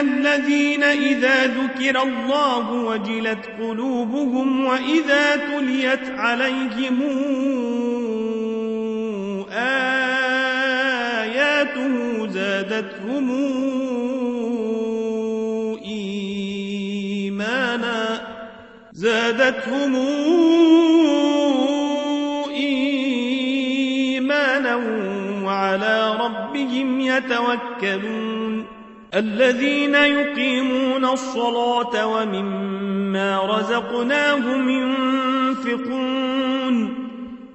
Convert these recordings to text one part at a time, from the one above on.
الذين إذا ذكر الله وجلت قلوبهم وإذا تليت عليهم آياته زادتهم إيمانا زادتهم إيمانا وعلى ربهم يتوكلون الذين يقيمون الصلاة ومما رزقناهم ينفقون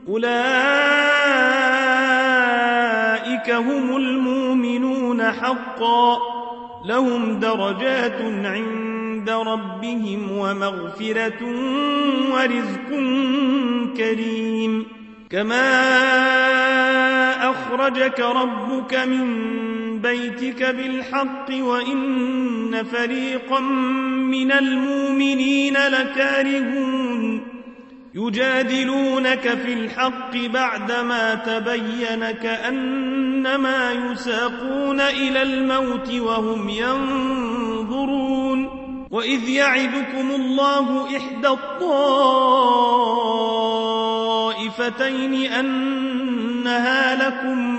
أولئك هم المؤمنون حقا لهم درجات عند ربهم ومغفرة ورزق كريم كما أخرجك ربك من بيتك بالحق وإن فريقا من المؤمنين لكارهون. يجادلونك في الحق بعدما تبين كأنما يساقون إلى الموت وهم ينظرون. وإذ يعدكم الله إحدى الطائفتين أنها لكم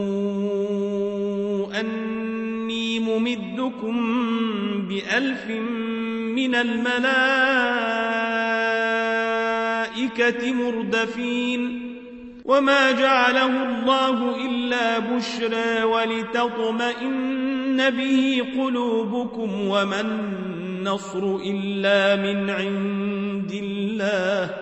ممدكم بألف من الملائكة مردفين وما جعله الله إلا بشرى ولتطمئن به قلوبكم وما النصر إلا من عند الله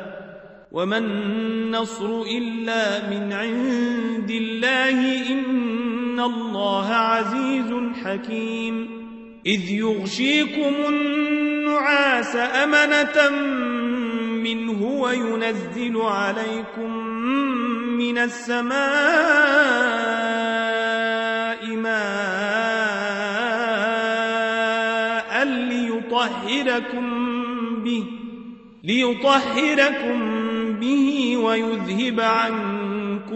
وما النصر إلا من عند الله إن الله عزيز حكيم إذ يغشيكم النعاس أمنة منه وينزل عليكم من السماء ماء ليطهركم به ليطهركم به ويذهب عنكم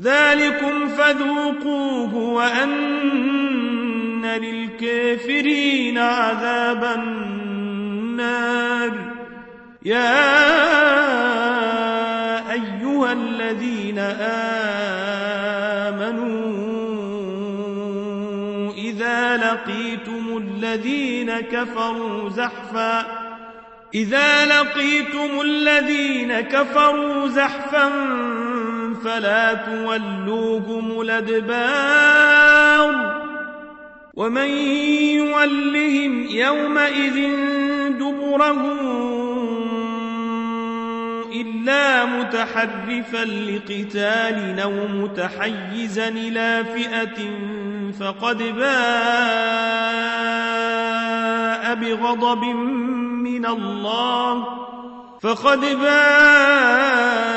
ذلكم فذوقوه وأن للكافرين عذاب النار. يا أيها الذين آمنوا إذا لقيتم الذين كفروا زحفا إذا لقيتم الذين كفروا زحفا فلا تولوهم الأدبار ومن يولهم يومئذ دبره إلا متحرفا لقتال أو متحيزا إلى فئة فقد باء بغضب من الله فقد باء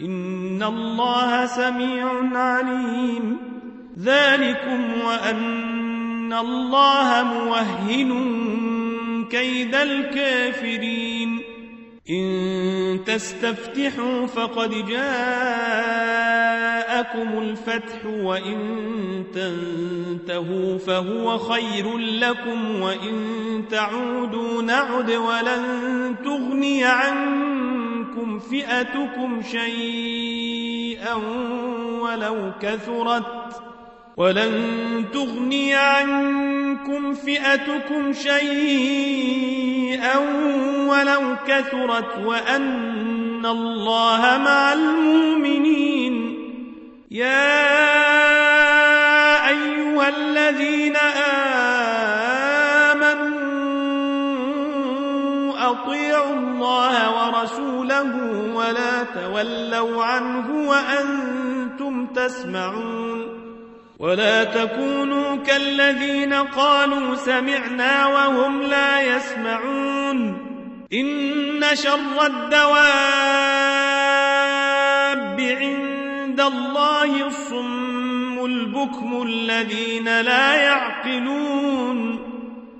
إن الله سميع عليم. ذلكم وأن الله موهن كيد الكافرين. إن تستفتحوا فقد جاءكم الفتح وإن تنتهوا فهو خير لكم وإن تعودوا نعد ولن تغني عنكم فئتكم شيئا ولو كثرت ولن تغني عنكم فئتكم شيئا ولو كثرت وأن الله مع المؤمنين يا أيها الذين آمنوا أطيعوا الله ورسوله ولا تولوا عنه وأنتم تسمعون ولا تكونوا كالذين قالوا سمعنا وهم لا يسمعون إن شر الدواب عند الله الصم البكم الذين لا يعقلون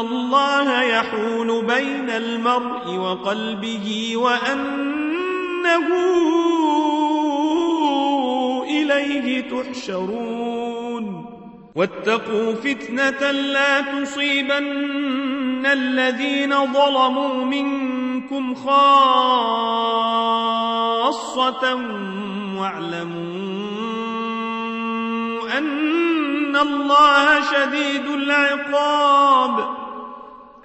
الله يحول بين المرء وقلبه وأنه إليه تحشرون. واتقوا فتنة لا تصيبن الذين ظلموا منكم خاصة واعلموا أن الله شديد العقاب.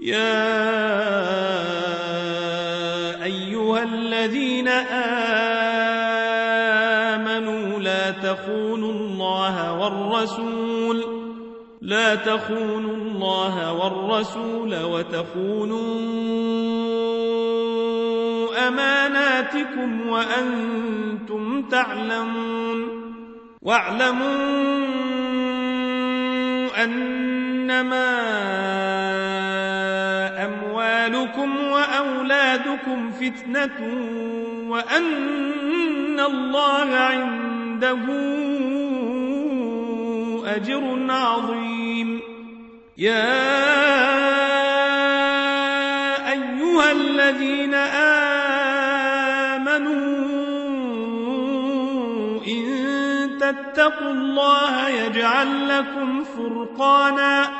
يا أيها الذين آمنوا لا تخونوا الله والرسول لا تخونوا الله والرسول وتخونوا أماناتكم وأنتم تعلمون. واعلموا أنما أموالكم وأولادكم فتنة وأن الله عنده أجر عظيم. يا أيها الذين آمنوا إن تتقوا الله يجعل لكم فرقانا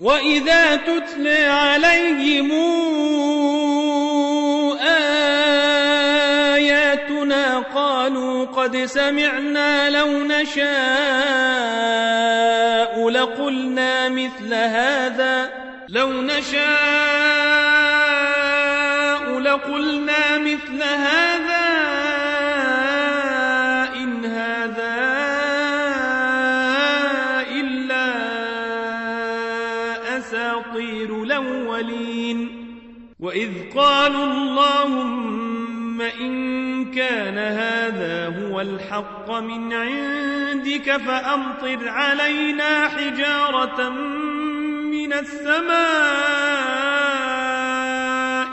وإذا تتلى عليهم آياتنا قالوا قد سمعنا لو نشاء لقلنا مثل هذا لو نشاء لقلنا مثل هذا أساطير الأولين. وإذ قالوا اللهم إن كان هذا هو الحق من عندك فأمطر علينا حجارة من السماء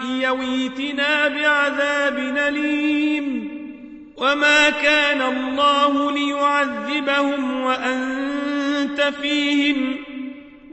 يويتنا بعذاب أليم. وما كان الله ليعذبهم وأنت فيهم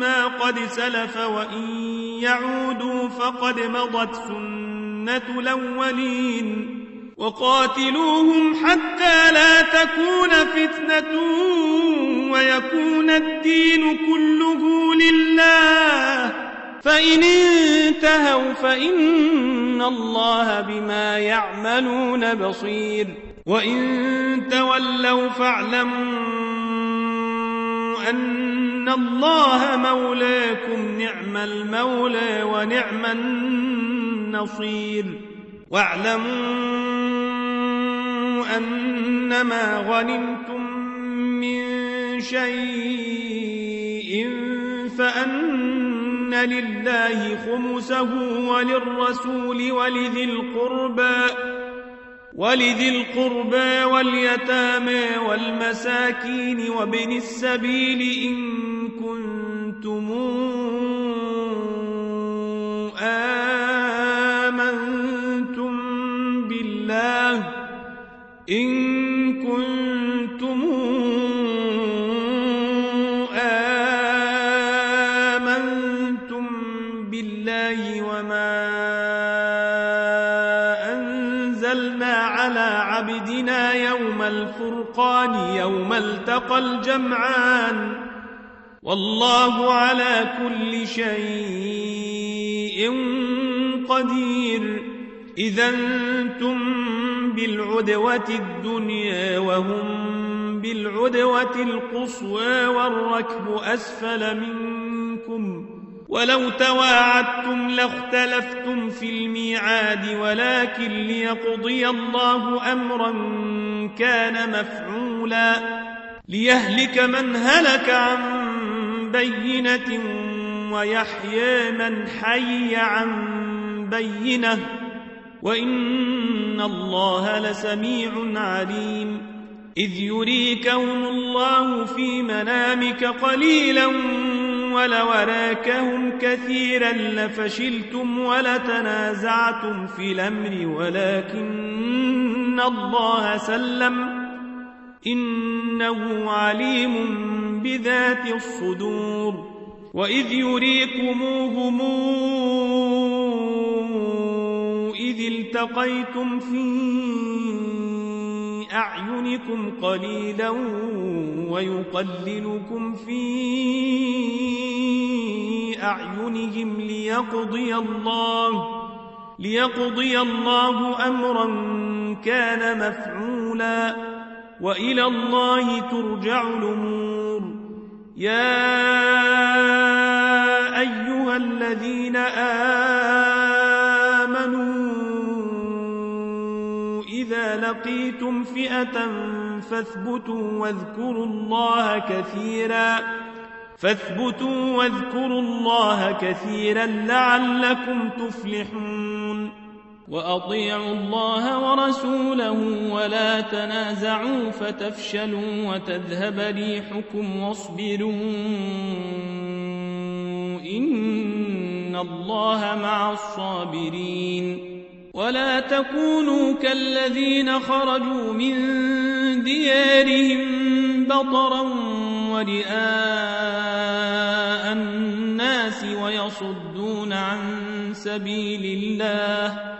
ما قد سلف وإن يعودوا فقد مضت سنة الأولين وقاتلوهم حتى لا تكون فتنة ويكون الدين كله لله. فإن انتهوا فإن الله بما يعملون بصير. وإن تولوا فاعلموا أن الله مولاكم نعم المولى ونعم النصير واعلموا أنما غنمتم من شيء فأن لله خمسه وللرسول ولذي القربى ولذي القربى واليتامى والمساكين وابن السبيل إن كنتم آمنتم بالله إن كنتم الفرقان يوم التقى الجمعان. والله على كل شيء قدير. إذا أنتم بالعدوة الدنيا وهم بالعدوة القصوى والركب أسفل منكم. ولو تواعدتم لاختلفتم في الميعاد ولكن ليقضي الله أمرا كان مفعولا ليهلك من هلك عن بينة ويحيى من حي عن بينة. وإن الله لسميع عليم. إذ يريكهم الله في منامك قليلا ولوراكهم كثيرا لفشلتم ولتنازعتم في الأمر ولكن الله سلم إنه عليم بذات الصدور وإذ يريكموهم إذ التقيتم في أعينكم قليلا ويقللكم في أعينهم ليقضي الله ليقضي الله أمرا كان مفعولا وإلى الله ترجع الأمور. يا أيها الذين آمنوا إذا لقيتم فئة فاثبتوا واذكروا الله كثيرا فاثبتوا واذكروا الله كثيرا لعلكم تفلحون. وأطيعوا الله ورسوله ولا تنازعوا فتفشلوا وتذهب ريحكم واصبروا إن الله مع الصابرين ولا تكونوا كالذين خرجوا من ديارهم بطرا ورئاء الناس ويصدون عن سبيل الله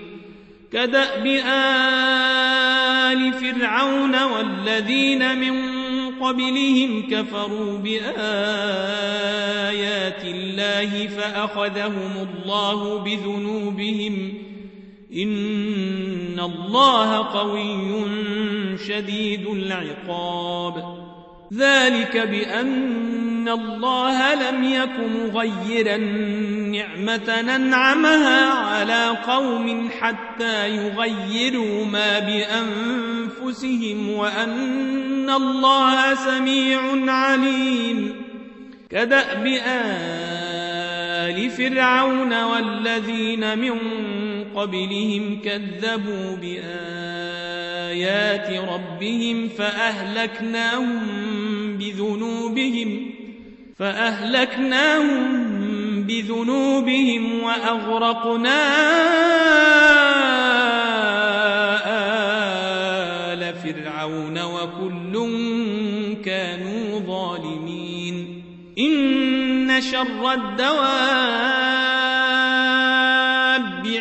كدأب آل فرعون والذين من قبلهم كفروا بآيات الله فأخذهم الله بذنوبهم إن الله قوي شديد العقاب ذلك بأن الله لم يك مغيرا نعمة ننعمها على قوم حتى يغيروا ما بأنفسهم وأن الله سميع عليم. كدأب آل فرعون والذين من قبلهم كذبوا بآيات ربهم فأهلكناهم بذنوبهم فأهلكناهم بذنوبهم وأغرقنا آل فرعون وكل كانوا ظالمين. إن شر الدواب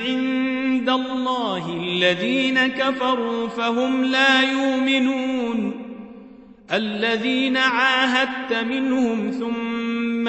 عند الله الذين كفروا فهم لا يؤمنون. الذين عاهدت منهم ثم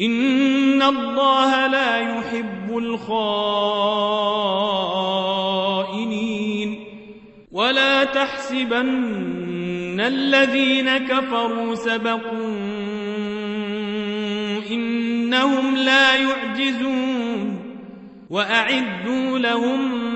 إن الله لا يحب الخائنين ولا تحسبن الذين كفروا سبقوا إنهم لا يعجزون وأعدوا لهم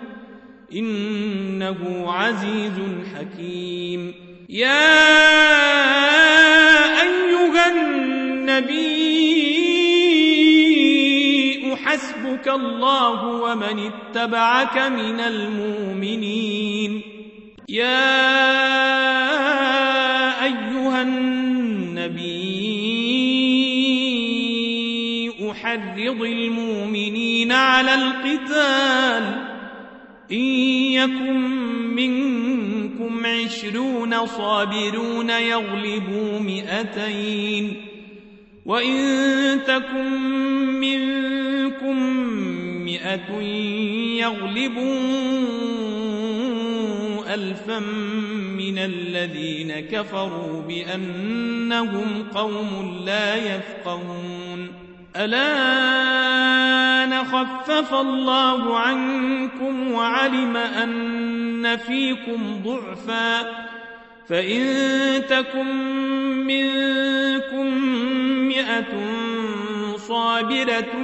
إنه عزيز حكيم. يا أيها النبي حسبك الله ومن اتبعك من المؤمنين. يا أيها النبي أحرض المؤمنين على القتال. إن يكن منكم عشرون صابرون يغلبوا مئتين وإن تكن منكم مئة يغلبوا ألفا من الذين كفروا بأنهم قوم لا يفقهون الآن خفف الله عنكم وعلم أن فيكم ضعفا فإن تكن منكم مئة صابرة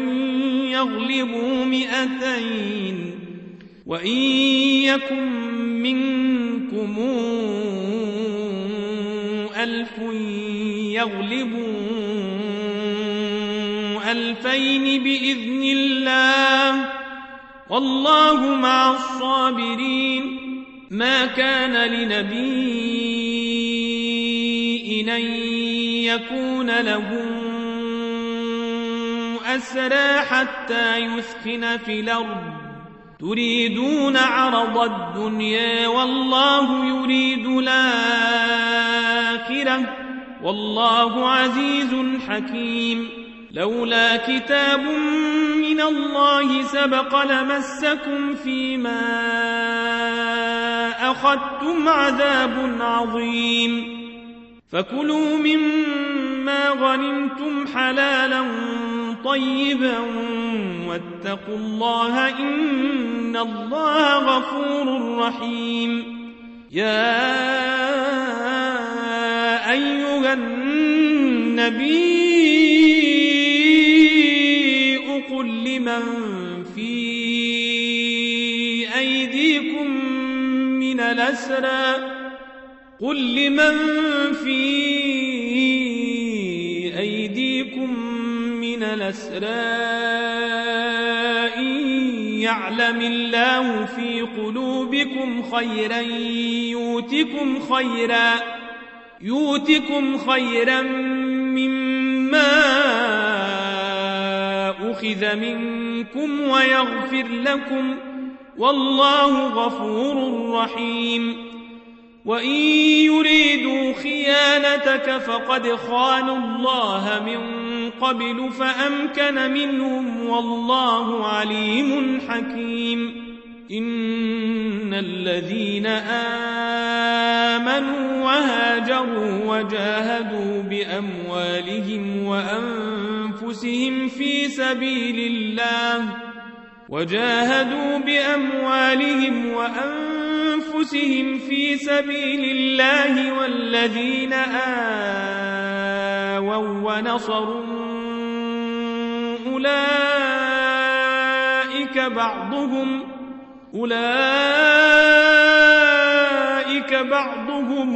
يغلبوا مئتين وإن يكن منكم ألف يغلبوا ألفين بإذن الله. والله مع الصابرين. ما كان لنبي أن يكون له أسرى حتى يثخن في الأرض. تريدون عرض الدنيا والله يريد الآخرة. والله عزيز حكيم. لولا كتاب من الله سبق لمسكم فيما أخذتم عذاب عظيم. فكلوا مما غنمتم حلالا طيبا واتقوا الله إن الله غفور رحيم. يا أيها النبي من الأسرى قل لمن في أيديكم من الأسرى يعلم الله في قلوبكم خيرا يؤتكم خيرا يؤتكم خيرا مما أخذ منكم ويغفر لكم والله غفور رحيم. وإن يريدوا خيانتك فقد خانوا الله من قبل فأمكن منهم والله عليم حكيم. إن الذين آمنوا وهاجروا وجاهدوا بأموالهم وأنفسهم في سبيل الله وجاهدوا بأموالهم وأنفسهم في سبيل الله والذين آووا ونصروا أولئك بعضهم أولئك بعضهم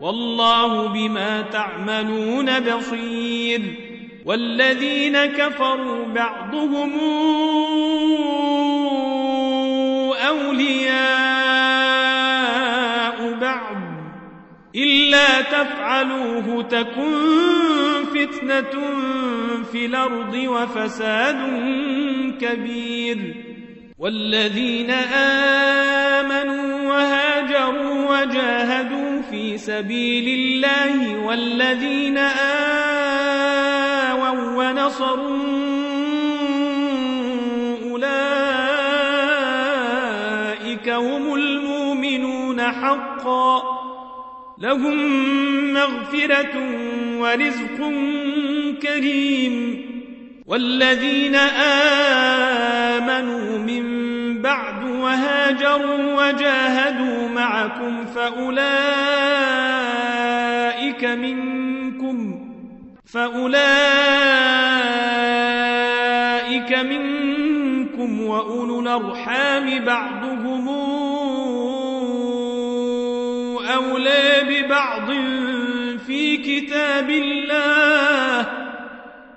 والله بما تعملون بصير والذين كفروا بعضهم أولياء بعض إلا تفعلوه تكن فتنة في الأرض وفساد كبير والذين آمنوا وهاجروا وجاهدوا سبيل الله والذين آووا ونصروا أولئك هم المؤمنون حقا لهم مغفرة ورزق كريم والذين آمنوا من وهاجروا وجاهدوا معكم فأولئك منكم فأولئك منكم وأولو الأرحام بعضهم أولى ببعض في كتاب الله